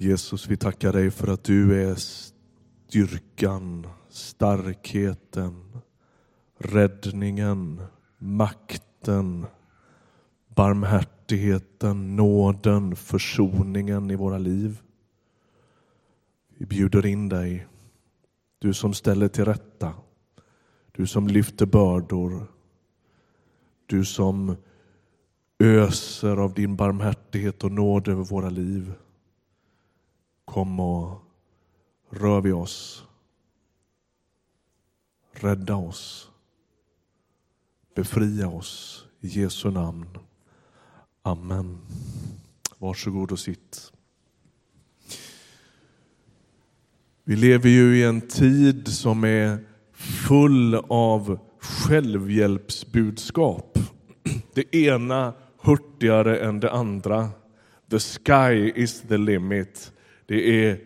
Jesus, vi tackar dig för att du är styrkan, starkheten, räddningen, makten, barmhärtigheten, nåden, försoningen i våra liv. Vi bjuder in dig, du som ställer till rätta, du som lyfter bördor, du som öser av din barmhärtighet och nåd över våra liv. Kom och rör vid oss. Rädda oss. Befria oss. I Jesu namn. Amen. Varsågod och sitt. Vi lever ju i en tid som är full av självhjälpsbudskap. Det ena hurtigare än det andra. The sky is the limit. Det är,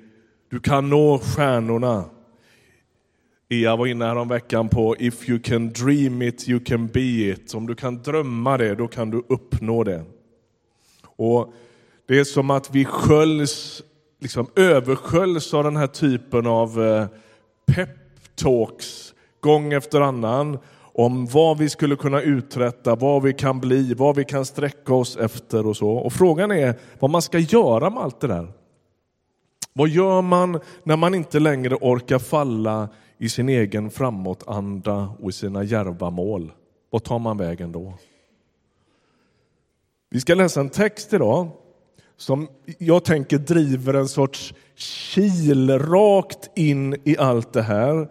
du kan nå stjärnorna. Ea var inne häromveckan veckan på If you can dream it, you can be it. Om du kan drömma det, då kan du uppnå det. Och Det är som att vi sköljs, liksom översköljs av den här typen av eh, peptalks, pep-talks gång efter annan om vad vi skulle kunna uträtta, vad vi kan bli, vad vi kan sträcka oss efter och så. Och frågan är vad man ska göra med allt det där. Vad gör man när man inte längre orkar falla i sin egen framåtanda och i sina djärva mål? Vad tar man vägen då? Vi ska läsa en text idag som jag tänker driver en sorts kil rakt in i allt det här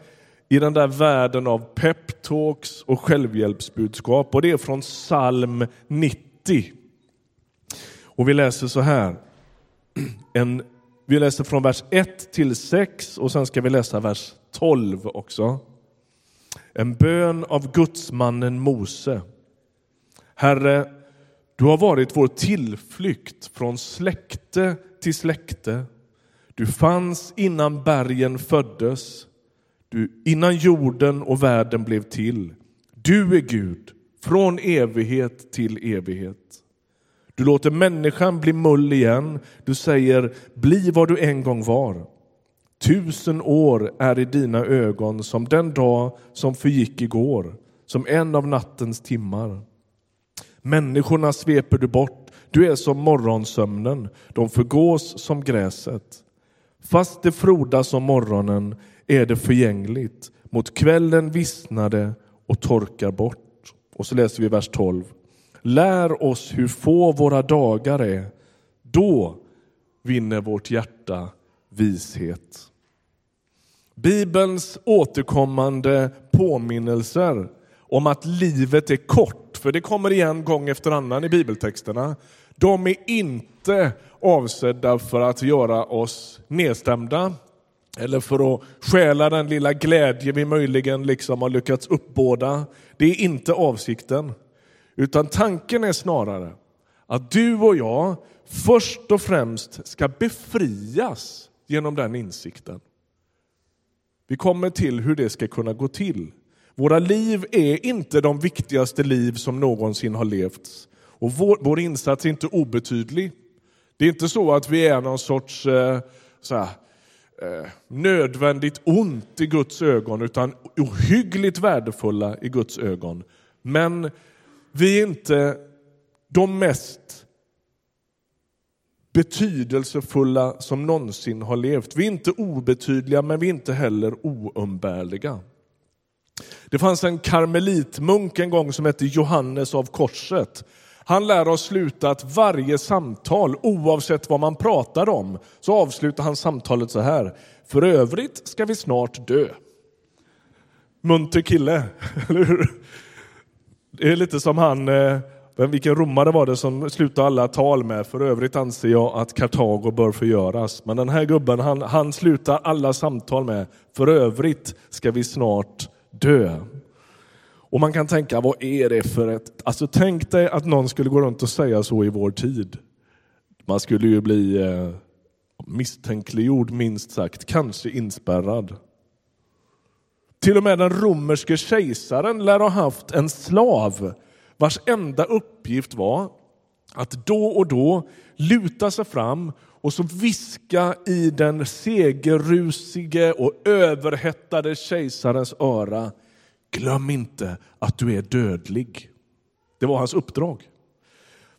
i den där världen av peptalks och självhjälpsbudskap. Och det är från psalm 90. Och vi läser så här. En, vi läser från vers 1 till 6 och sen ska vi läsa vers 12 också. En bön av gudsmannen Mose. Herre, du har varit vår tillflykt från släkte till släkte. Du fanns innan bergen föddes du, innan jorden och världen blev till. Du är Gud, från evighet till evighet. Du låter människan bli mull igen. Du säger, bli vad du en gång var. Tusen år är i dina ögon som den dag som förgick igår, som en av nattens timmar. Människorna sveper du bort, du är som morgonsömnen, de förgås som gräset. Fast det frodas om morgonen är det förgängligt. Mot kvällen vissnade och torkar bort. Och så läser vi vers 12. Lär oss hur få våra dagar är. Då vinner vårt hjärta vishet. Bibelns återkommande påminnelser om att livet är kort, för det kommer igen gång efter annan i bibeltexterna. De är inte avsedda för att göra oss nedstämda eller för att stjäla den lilla glädje vi möjligen liksom har lyckats uppbåda. Det är inte avsikten. Utan tanken är snarare att du och jag först och främst ska befrias genom den insikten. Vi kommer till hur det ska kunna gå till. Våra liv är inte de viktigaste liv som någonsin har levts. Och vår, vår insats är inte obetydlig. Det är inte så att vi är någon sorts eh, såhär, eh, nödvändigt ont i Guds ögon utan ohyggligt värdefulla i Guds ögon. Men vi är inte de mest betydelsefulla som någonsin har levt. Vi är inte obetydliga men vi är inte heller oumbärliga. Det fanns en karmelitmunk en gång som hette Johannes av korset. Han lär oss sluta att varje samtal, oavsett vad man pratar om, så avslutar han samtalet så här. För övrigt ska vi snart dö. Munter kille, eller hur? Det är lite som han, eh, vilken romare var det som slutade alla tal med? För övrigt anser jag att Kartago bör förgöras. Men den här gubben, han, han slutar alla samtal med, för övrigt ska vi snart dö. Och man kan tänka, vad är det för ett... Alltså tänk dig att någon skulle gå runt och säga så i vår tid. Man skulle ju bli eh, misstänkliggjord minst sagt, kanske inspärrad. Till och med den romerske kejsaren lär ha haft en slav vars enda uppgift var att då och då luta sig fram och så viska i den segerrusige och överhettade kejsarens öra. Glöm inte att du är dödlig. Det var hans uppdrag.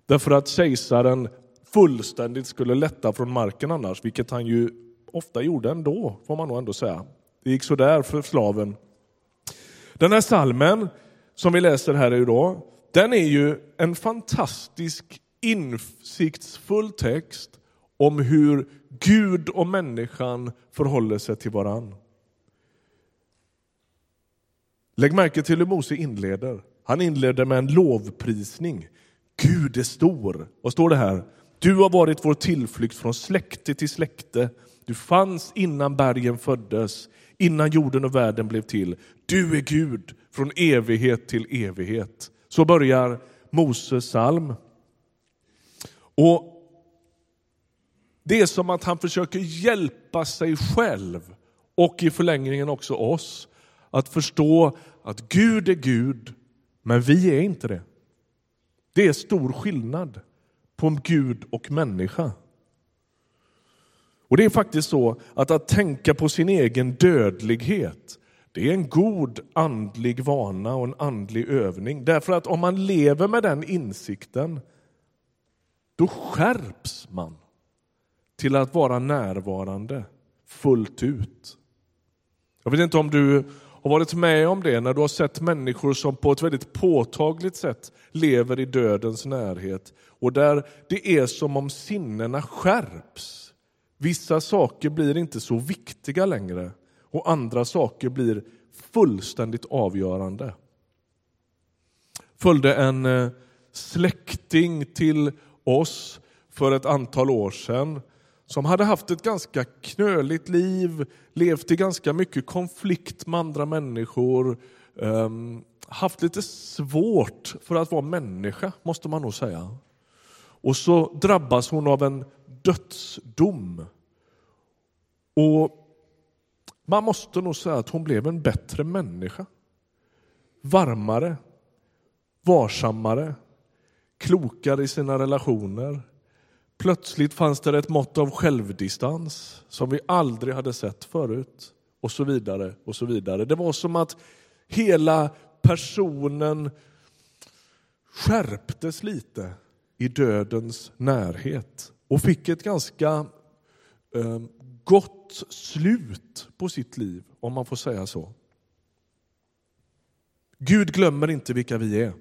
Därför att kejsaren fullständigt skulle lätta från marken annars, vilket han ju ofta gjorde ändå, får man nog ändå säga. Det gick så där för slaven. Den här salmen som vi läser här idag, den är ju en fantastisk insiktsfull text om hur Gud och människan förhåller sig till varann. Lägg märke till hur Mose inleder. Han inleder med en lovprisning. Gud är stor. Vad står det här? Du har varit vår tillflykt från släkte till släkte. Du fanns innan bergen föddes, innan jorden och världen blev till. Du är Gud från evighet till evighet. Så börjar Moses psalm. Och Det är som att han försöker hjälpa sig själv och i förlängningen också oss att förstå att Gud är Gud, men vi är inte det. Det är stor skillnad på Gud och människa. Och Det är faktiskt så att att tänka på sin egen dödlighet det är en god andlig vana och en andlig övning. Därför att om man lever med den insikten då skärps man till att vara närvarande fullt ut. Jag vet inte om du har varit med om det när du har sett människor som på ett väldigt påtagligt sätt lever i dödens närhet och där det är som om sinnena skärps. Vissa saker blir inte så viktiga längre och andra saker blir fullständigt avgörande. Följde en eh, släkting till oss för ett antal år sedan som hade haft ett ganska knöligt liv, levt i ganska mycket konflikt med andra människor, ehm, haft lite svårt för att vara människa, måste man nog säga. Och så drabbas hon av en dödsdom. Och man måste nog säga att hon blev en bättre människa. Varmare, varsammare, klokare i sina relationer. Plötsligt fanns det ett mått av självdistans som vi aldrig hade sett förut. Och så vidare. och så vidare. Det var som att hela personen skärptes lite i dödens närhet och fick ett ganska eh, gott slut på sitt liv, om man får säga så. Gud glömmer inte vilka vi är.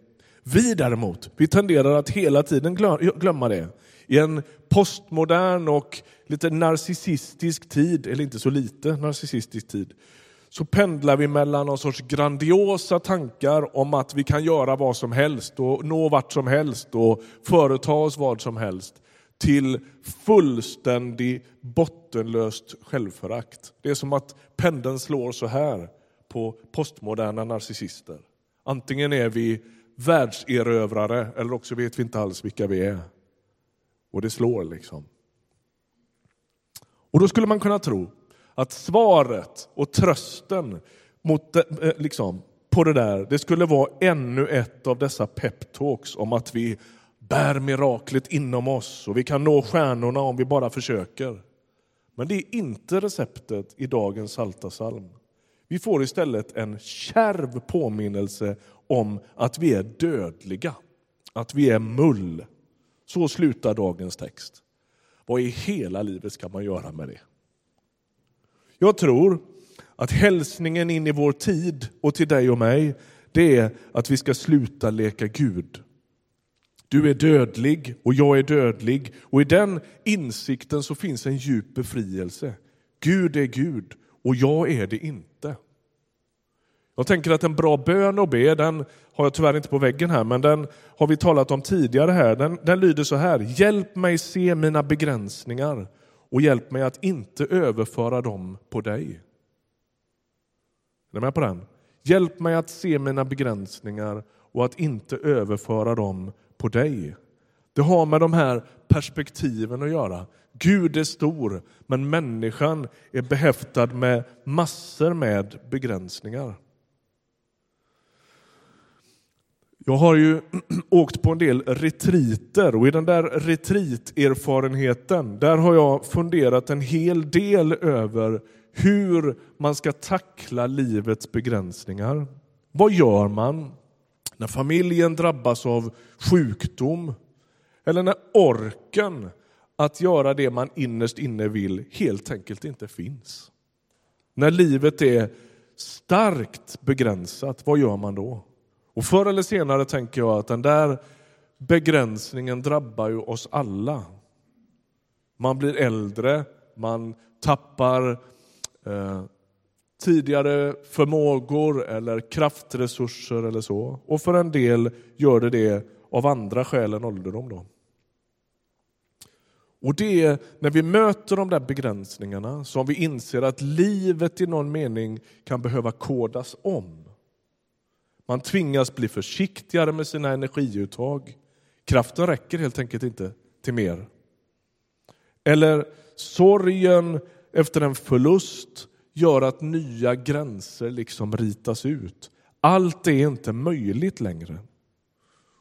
Vi däremot, vi tenderar att hela tiden glömma det. I en postmodern och lite narcissistisk tid, eller inte så lite narcissistisk tid, så pendlar vi mellan någon sorts grandiosa tankar om att vi kan göra vad som helst och nå vart som helst och företa oss vad som helst till fullständig bottenlöst självförakt. Det är som att pendeln slår så här på postmoderna narcissister. Antingen är vi världserövrare eller också vet vi inte alls vilka vi är. Och det slår liksom. Och då skulle man kunna tro att svaret och trösten mot, eh, liksom, på det där, det skulle vara ännu ett av dessa peptalks om att vi bär miraklet inom oss och vi kan nå stjärnorna om vi bara försöker. Men det är inte receptet i dagens Saltasalm. Vi får istället en kärv påminnelse om att vi är dödliga, att vi är mull. Så slutar dagens text. Vad i hela livet ska man göra med det? Jag tror att hälsningen in i vår tid och till dig och mig, det är att vi ska sluta leka Gud du är dödlig och jag är dödlig. Och i den insikten så finns en djup befrielse. Gud är Gud och jag är det inte. Jag tänker att en bra bön att be, den har jag tyvärr inte på väggen här, men den har vi talat om tidigare här. Den, den lyder så här. Hjälp mig se mina begränsningar och hjälp mig att inte överföra dem på dig. Är ni med på den? Hjälp mig att se mina begränsningar och att inte överföra dem på dig. Det har med de här perspektiven att göra. Gud är stor, men människan är behäftad med massor med begränsningar. Jag har ju åkt på en del retriter och i den där retriterfarenheten där har jag funderat en hel del över hur man ska tackla livets begränsningar. Vad gör man när familjen drabbas av sjukdom eller när orken att göra det man innerst inne vill helt enkelt inte finns? När livet är starkt begränsat, vad gör man då? Och förr eller senare tänker jag att den där begränsningen drabbar ju oss alla. Man blir äldre, man tappar eh, tidigare förmågor eller kraftresurser eller så. Och för en del gör det det av andra skäl än ålderdom. Då. Och det är när vi möter de där begränsningarna som vi inser att livet i någon mening kan behöva kodas om. Man tvingas bli försiktigare med sina energiuttag. Kraften räcker helt enkelt inte till mer. Eller sorgen efter en förlust gör att nya gränser liksom ritas ut. Allt är inte möjligt längre.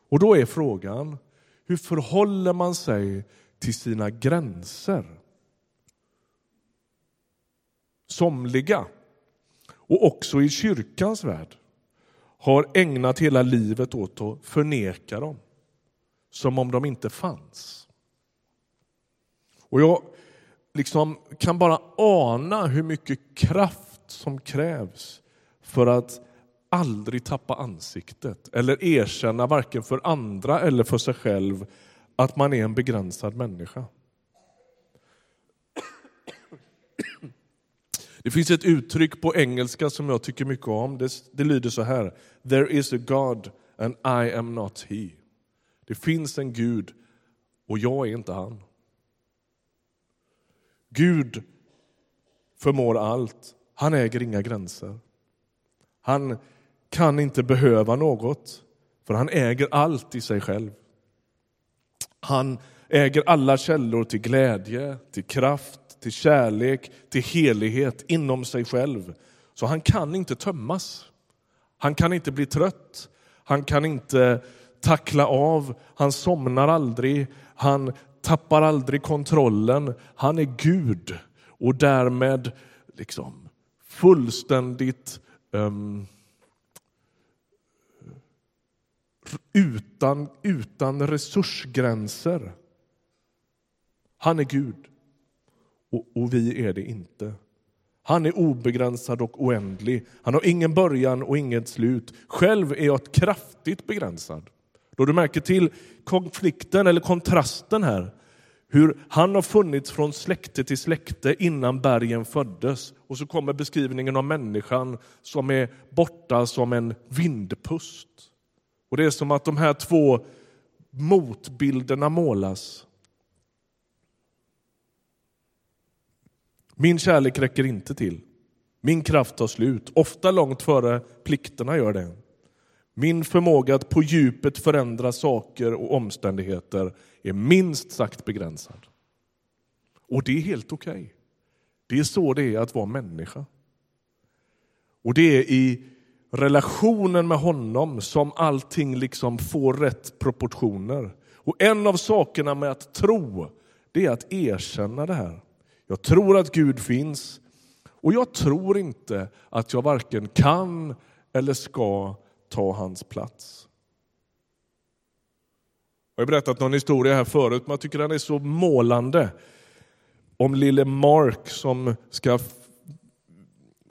Och då är frågan, hur förhåller man sig till sina gränser? Somliga, och också i kyrkans värld, har ägnat hela livet åt att förneka dem, som om de inte fanns. Och jag liksom kan bara ana hur mycket kraft som krävs för att aldrig tappa ansiktet eller erkänna varken för andra eller för sig själv att man är en begränsad människa. Det finns ett uttryck på engelska som jag tycker mycket om. Det, det lyder så här. There is a God and I am not he. Det finns en Gud och jag är inte han. Gud förmår allt. Han äger inga gränser. Han kan inte behöva något, för han äger allt i sig själv. Han äger alla källor till glädje, till kraft, till kärlek, till helighet inom sig själv. Så han kan inte tömmas. Han kan inte bli trött. Han kan inte tackla av. Han somnar aldrig. Han tappar aldrig kontrollen. Han är Gud och därmed liksom fullständigt um, utan, utan resursgränser. Han är Gud och, och vi är det inte. Han är obegränsad och oändlig. Han har ingen början och inget slut. Själv är jag kraftigt begränsad. Då du märker till konflikten eller kontrasten här. Hur han har funnits från släkte till släkte innan bergen föddes. Och så kommer beskrivningen av människan som är borta som en vindpust. Och Det är som att de här två motbilderna målas. Min kärlek räcker inte till. Min kraft tar slut, ofta långt före plikterna gör det. Min förmåga att på djupet förändra saker och omständigheter är minst sagt begränsad. Och det är helt okej. Okay. Det är så det är att vara människa. Och det är i relationen med honom som allting liksom får rätt proportioner. Och en av sakerna med att tro, det är att erkänna det här. Jag tror att Gud finns och jag tror inte att jag varken kan eller ska ta hans plats. Jag har berättat någon historia här förut, men jag tycker den är så målande. Om lille Mark som ska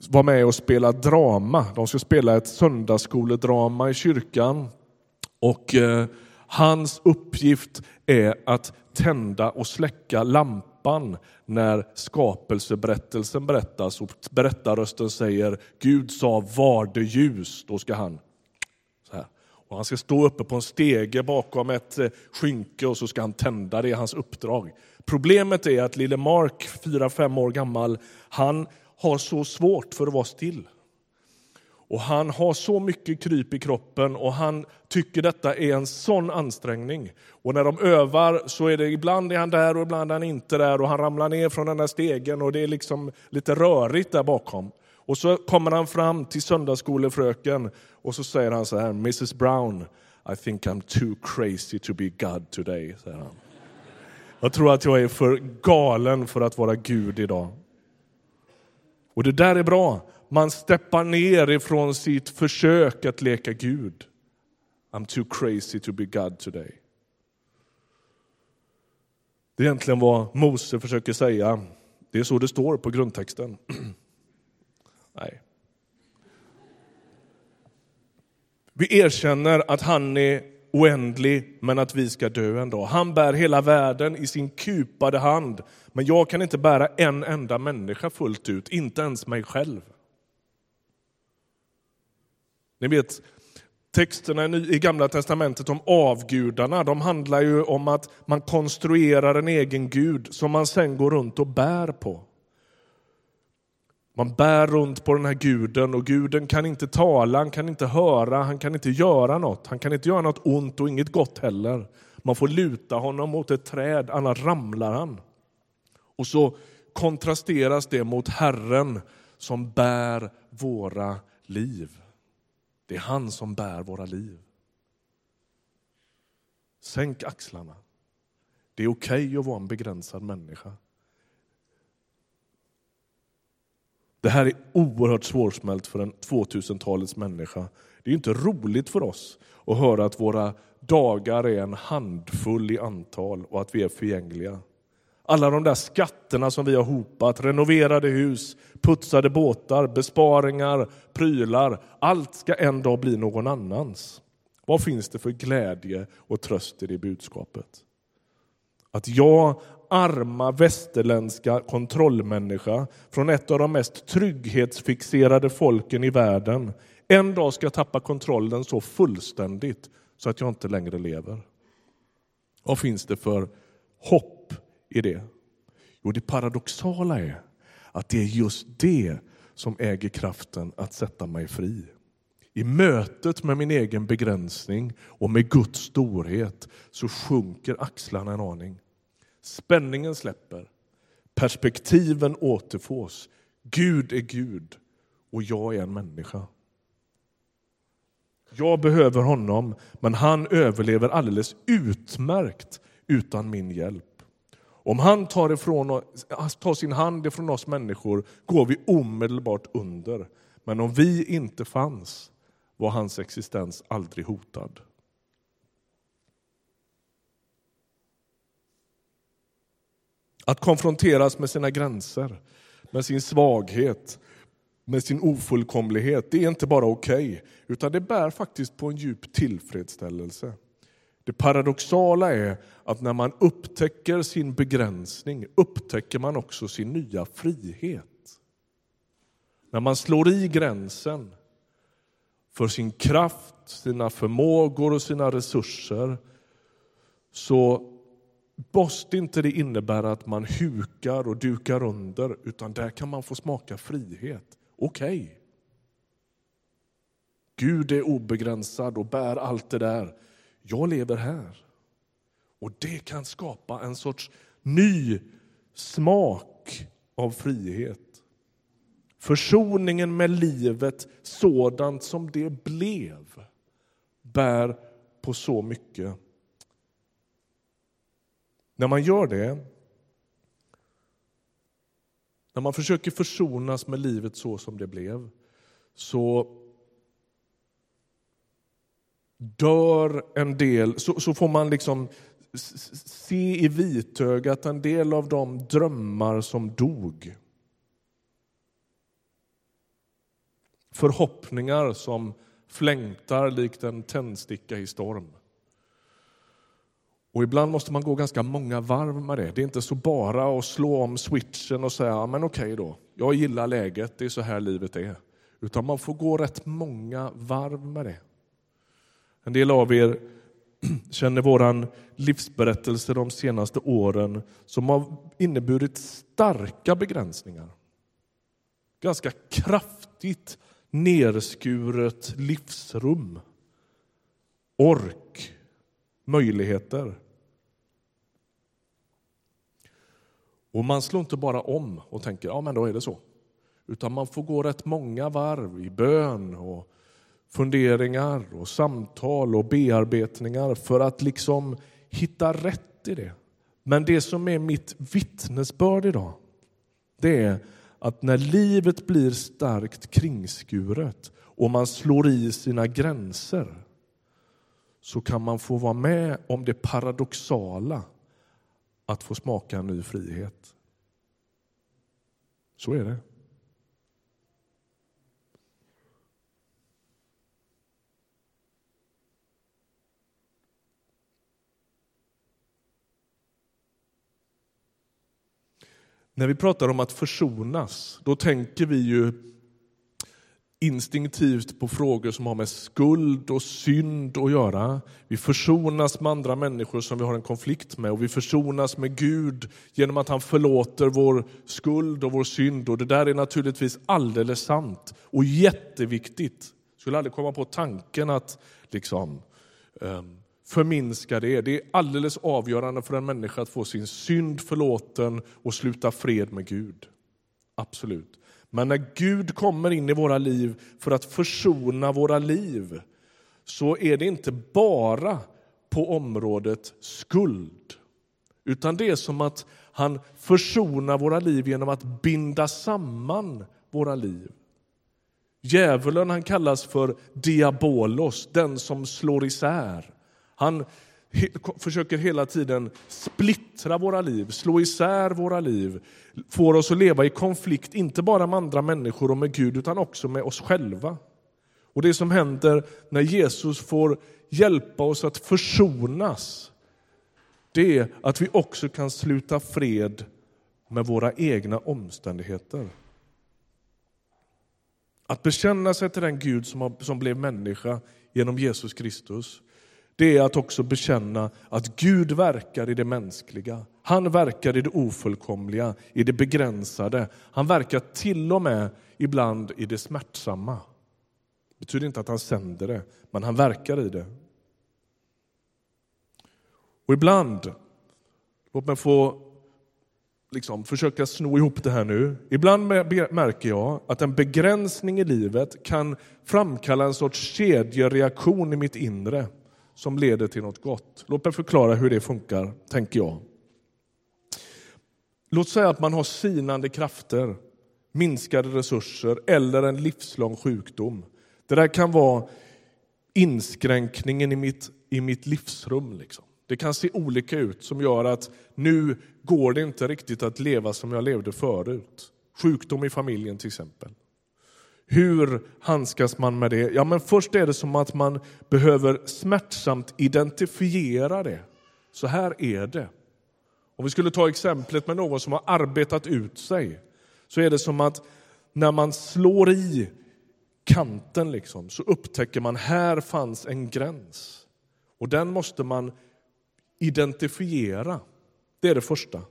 vara med och spela drama. De ska spela ett söndagsskoledrama i kyrkan. Och eh, hans uppgift är att tända och släcka lampan när skapelseberättelsen berättas och berättarrösten säger Gud sa var det ljus, då ska han. Och han ska stå uppe på en stege bakom ett eh, skynke och så ska han tända, det är hans uppdrag. Problemet är att lille Mark, 4-5 år gammal, han har så svårt för att vara still. Och han har så mycket kryp i kroppen och han tycker detta är en sån ansträngning. Och när de övar så är det ibland är han där och ibland är han inte där och han ramlar ner från den där stegen och det är liksom lite rörigt där bakom. Och så kommer han fram till söndagsskolefröken och så säger han så här, Mrs Brown, I think I'm too crazy to be God today, säger han. Jag tror att jag är för galen för att vara Gud idag. Och det där är bra. Man steppar ner ifrån sitt försök att leka Gud. I'm too crazy to be God today. Det är egentligen vad Mose försöker säga. Det är så det står på grundtexten. Nej. Vi erkänner att han är oändlig, men att vi ska dö en dag. Han bär hela världen i sin kupade hand, men jag kan inte bära en enda människa fullt ut, inte ens mig själv. Ni vet, texterna i Gamla testamentet om avgudarna, de handlar ju om att man konstruerar en egen gud som man sen går runt och bär på. Man bär runt på den här guden och guden kan inte tala, han kan inte höra, han kan inte göra något. Han kan inte göra något ont och inget gott heller. Man får luta honom mot ett träd, annars ramlar han. Och så kontrasteras det mot Herren som bär våra liv. Det är han som bär våra liv. Sänk axlarna. Det är okej okay att vara en begränsad människa. Det här är oerhört svårsmält för en 2000-talets människa. Det är inte roligt för oss att höra att våra dagar är en handfull i antal och att vi är förgängliga. Alla de där skatterna som vi har hopat, renoverade hus, putsade båtar, besparingar, prylar. Allt ska en dag bli någon annans. Vad finns det för glädje och tröst i det budskapet? Att jag, arma västerländska kontrollmänniska från ett av de mest trygghetsfixerade folken i världen en dag ska tappa kontrollen så fullständigt så att jag inte längre lever. Vad finns det för hopp i det? Jo, det paradoxala är att det är just det som äger kraften att sätta mig fri. I mötet med min egen begränsning och med Guds storhet så sjunker axlarna en aning. Spänningen släpper, perspektiven återfås. Gud är Gud och jag är en människa. Jag behöver honom, men han överlever alldeles utmärkt utan min hjälp. Om han tar, ifrån, tar sin hand ifrån oss människor går vi omedelbart under. Men om vi inte fanns var hans existens aldrig hotad. Att konfronteras med sina gränser, med sin svaghet, med sin ofullkomlighet, det är inte bara okej, okay, utan det bär faktiskt på en djup tillfredsställelse. Det paradoxala är att när man upptäcker sin begränsning upptäcker man också sin nya frihet. När man slår i gränsen för sin kraft, sina förmågor och sina resurser så måste inte det innebära att man hukar och dukar under utan där kan man få smaka frihet. Okej. Okay. Gud är obegränsad och bär allt det där. Jag lever här. Och det kan skapa en sorts ny smak av frihet. Försoningen med livet sådant som det blev bär på så mycket. När man gör det, när man försöker försonas med livet så som det blev, så dör en del, så, så får man liksom se i vitögat en del av de drömmar som dog. Förhoppningar som flängtar likt en tändsticka i storm. Och ibland måste man gå ganska många varv med det. Det är inte så bara att slå om switchen och säga men okej då, jag gillar läget, det är så här livet är. Utan man får gå rätt många varv med det. En del av er känner vår livsberättelse de senaste åren som har inneburit starka begränsningar. Ganska kraftigt nerskuret livsrum. Ork, möjligheter. Och man slår inte bara om och tänker ja men då är det så. Utan man får gå rätt många varv i bön och funderingar och samtal och bearbetningar för att liksom hitta rätt i det. Men det som är mitt vittnesbörd idag, det är att när livet blir starkt kringskuret och man slår i sina gränser så kan man få vara med om det paradoxala att få smaka en ny frihet. Så är det. När vi pratar om att försonas, då tänker vi ju instinktivt på frågor som har med skuld och synd att göra. Vi försonas med andra människor som vi har en konflikt med och vi försonas med Gud genom att han förlåter vår skuld och vår synd. Och Det där är naturligtvis alldeles sant och jätteviktigt. Jag skulle aldrig komma på tanken att liksom, ehm, förminska det. Det är alldeles avgörande för en människa att få sin synd förlåten och sluta fred med Gud. Absolut. Men när Gud kommer in i våra liv för att försona våra liv så är det inte bara på området skuld. Utan det är som att han försonar våra liv genom att binda samman våra liv. Djävulen han kallas för diabolos, den som slår isär. Han försöker hela tiden splittra våra liv, slå isär våra liv, får oss att leva i konflikt, inte bara med andra människor och med Gud, utan också med oss själva. Och Det som händer när Jesus får hjälpa oss att försonas, det är att vi också kan sluta fred med våra egna omständigheter. Att bekänna sig till den Gud som, har, som blev människa genom Jesus Kristus, det är att också bekänna att Gud verkar i det mänskliga. Han verkar i det ofullkomliga, i det begränsade. Han verkar till och med ibland i det smärtsamma. Det betyder inte att han sänder det, men han verkar i det. Och ibland, låt mig få liksom, försöka sno ihop det här nu. Ibland märker jag att en begränsning i livet kan framkalla en sorts kedjereaktion i mitt inre som leder till något gott. Låt mig förklara hur det funkar, tänker jag. Låt säga att man har sinande krafter, minskade resurser eller en livslång sjukdom. Det där kan vara inskränkningen i mitt, i mitt livsrum. Liksom. Det kan se olika ut som gör att nu går det inte riktigt att leva som jag levde förut. Sjukdom i familjen till exempel. Hur handskas man med det? Ja, men först är det som att man behöver smärtsamt identifiera det. Så här är det. Om vi skulle ta exemplet med någon som har arbetat ut sig så är det som att när man slår i kanten liksom, så upptäcker man här fanns en gräns. Och den måste man identifiera. Det är det första.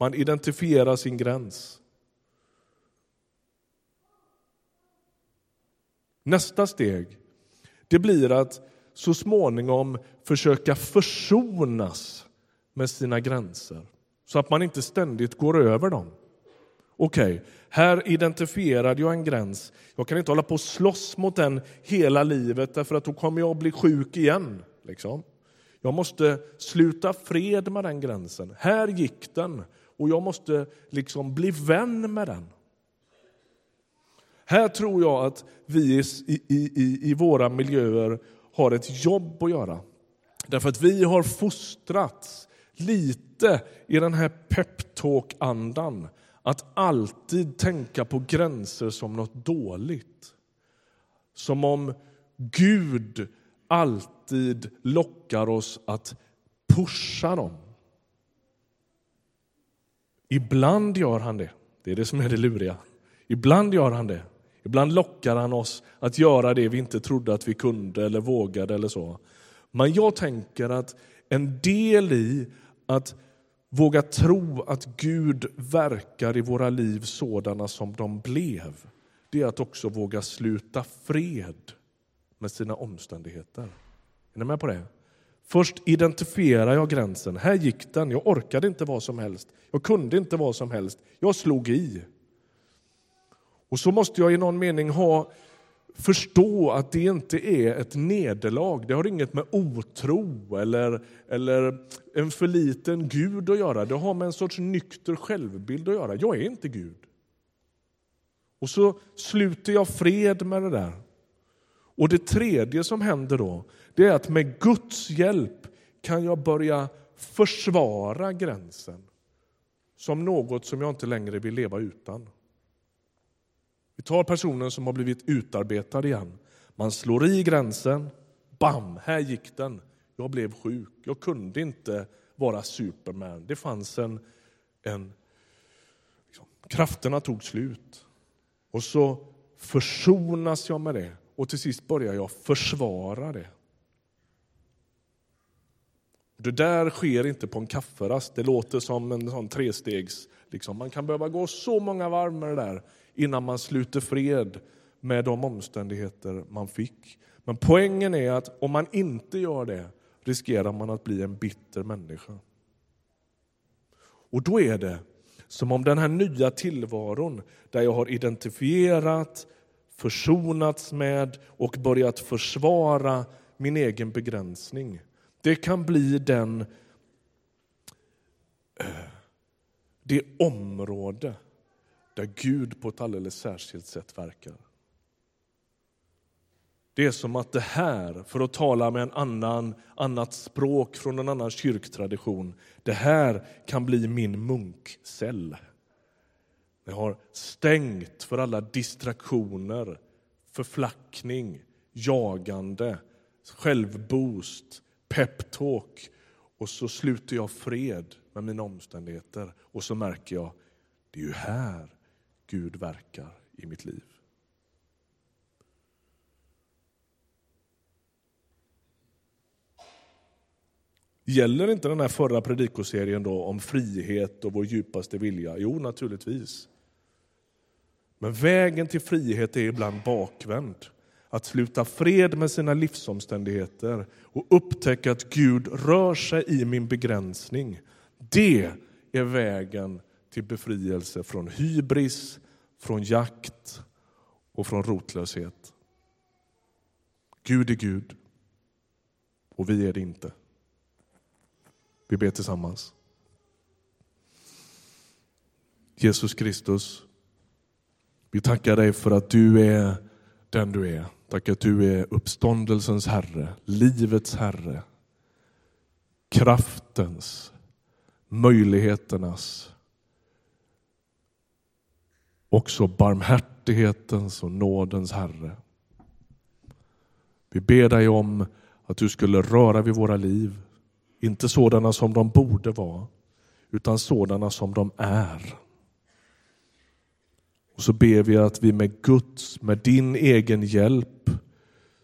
Man identifierar sin gräns. Nästa steg det blir att så småningom försöka försonas med sina gränser så att man inte ständigt går över dem. Okej, okay, här identifierade jag en gräns. Jag kan inte hålla på och slåss mot den hela livet därför att då kommer jag att bli sjuk igen. Liksom. Jag måste sluta fred med den gränsen. Här gick den och jag måste liksom bli vän med den. Här tror jag att vi i, i, i våra miljöer har ett jobb att göra. Därför att vi har fostrats lite i den här peptalk-andan. Att alltid tänka på gränser som något dåligt. Som om Gud alltid lockar oss att pusha dem. Ibland gör han det. Det är det som är det luriga. Ibland gör han det. Ibland lockar han oss att göra det vi inte trodde att vi kunde eller vågade eller så. Men jag tänker att en del i att våga tro att Gud verkar i våra liv sådana som de blev, det är att också våga sluta fred med sina omständigheter. Är ni med på det? Först identifierar jag gränsen. Här gick den. Jag orkade inte vad som helst. Jag kunde inte vad som helst. Jag slog i. Och så måste jag i någon mening ha förstå att det inte är ett nederlag. Det har inget med otro eller, eller en för liten Gud att göra. Det har med en sorts nykter självbild att göra. Jag är inte Gud. Och så sluter jag fred med det där. Och det tredje som händer då, det är att med Guds hjälp kan jag börja försvara gränsen som något som jag inte längre vill leva utan. Vi tar personen som har blivit utarbetad igen. Man slår i gränsen. Bam, här gick den. Jag blev sjuk. Jag kunde inte vara Superman. Det fanns en... en liksom, krafterna tog slut. Och så försonas jag med det och till sist börjar jag försvara det. Det där sker inte på en kafferast. Det låter som en sån trestegs... Liksom. Man kan behöva gå så många varv med det där innan man sluter fred med de omständigheter man fick. Men poängen är att om man inte gör det riskerar man att bli en bitter människa. Och då är det som om den här nya tillvaron där jag har identifierat, försonats med och börjat försvara min egen begränsning. Det kan bli den, eh, det område där Gud på ett alldeles särskilt sätt verkar. Det är som att det här, för att tala med en annan, annat språk från en annan kyrktradition, det här kan bli min munkcell. Jag har stängt för alla distraktioner, förflackning, jagande, självboost, peptalk och så sluter jag fred med mina omständigheter och så märker jag det är ju här Gud verkar i mitt liv. Gäller inte den här förra predikoserien då om frihet och vår djupaste vilja? Jo, naturligtvis. Men vägen till frihet är ibland bakvänd. Att sluta fred med sina livsomständigheter och upptäcka att Gud rör sig i min begränsning. Det är vägen till befrielse från hybris, från jakt och från rotlöshet. Gud är Gud och vi är det inte. Vi ber tillsammans. Jesus Kristus, vi tackar dig för att du är den du är. Tack att du är uppståndelsens Herre, livets Herre, kraftens, möjligheternas, också barmhärtighetens och nådens Herre. Vi ber dig om att du skulle röra vid våra liv, inte sådana som de borde vara, utan sådana som de är. Och så ber vi att vi med Guds, med din egen hjälp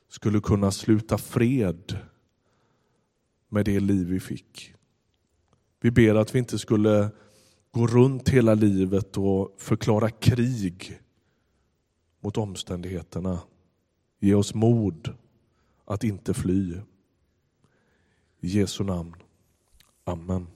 skulle kunna sluta fred med det liv vi fick. Vi ber att vi inte skulle gå runt hela livet och förklara krig mot omständigheterna. Ge oss mod att inte fly. I Jesu namn. Amen.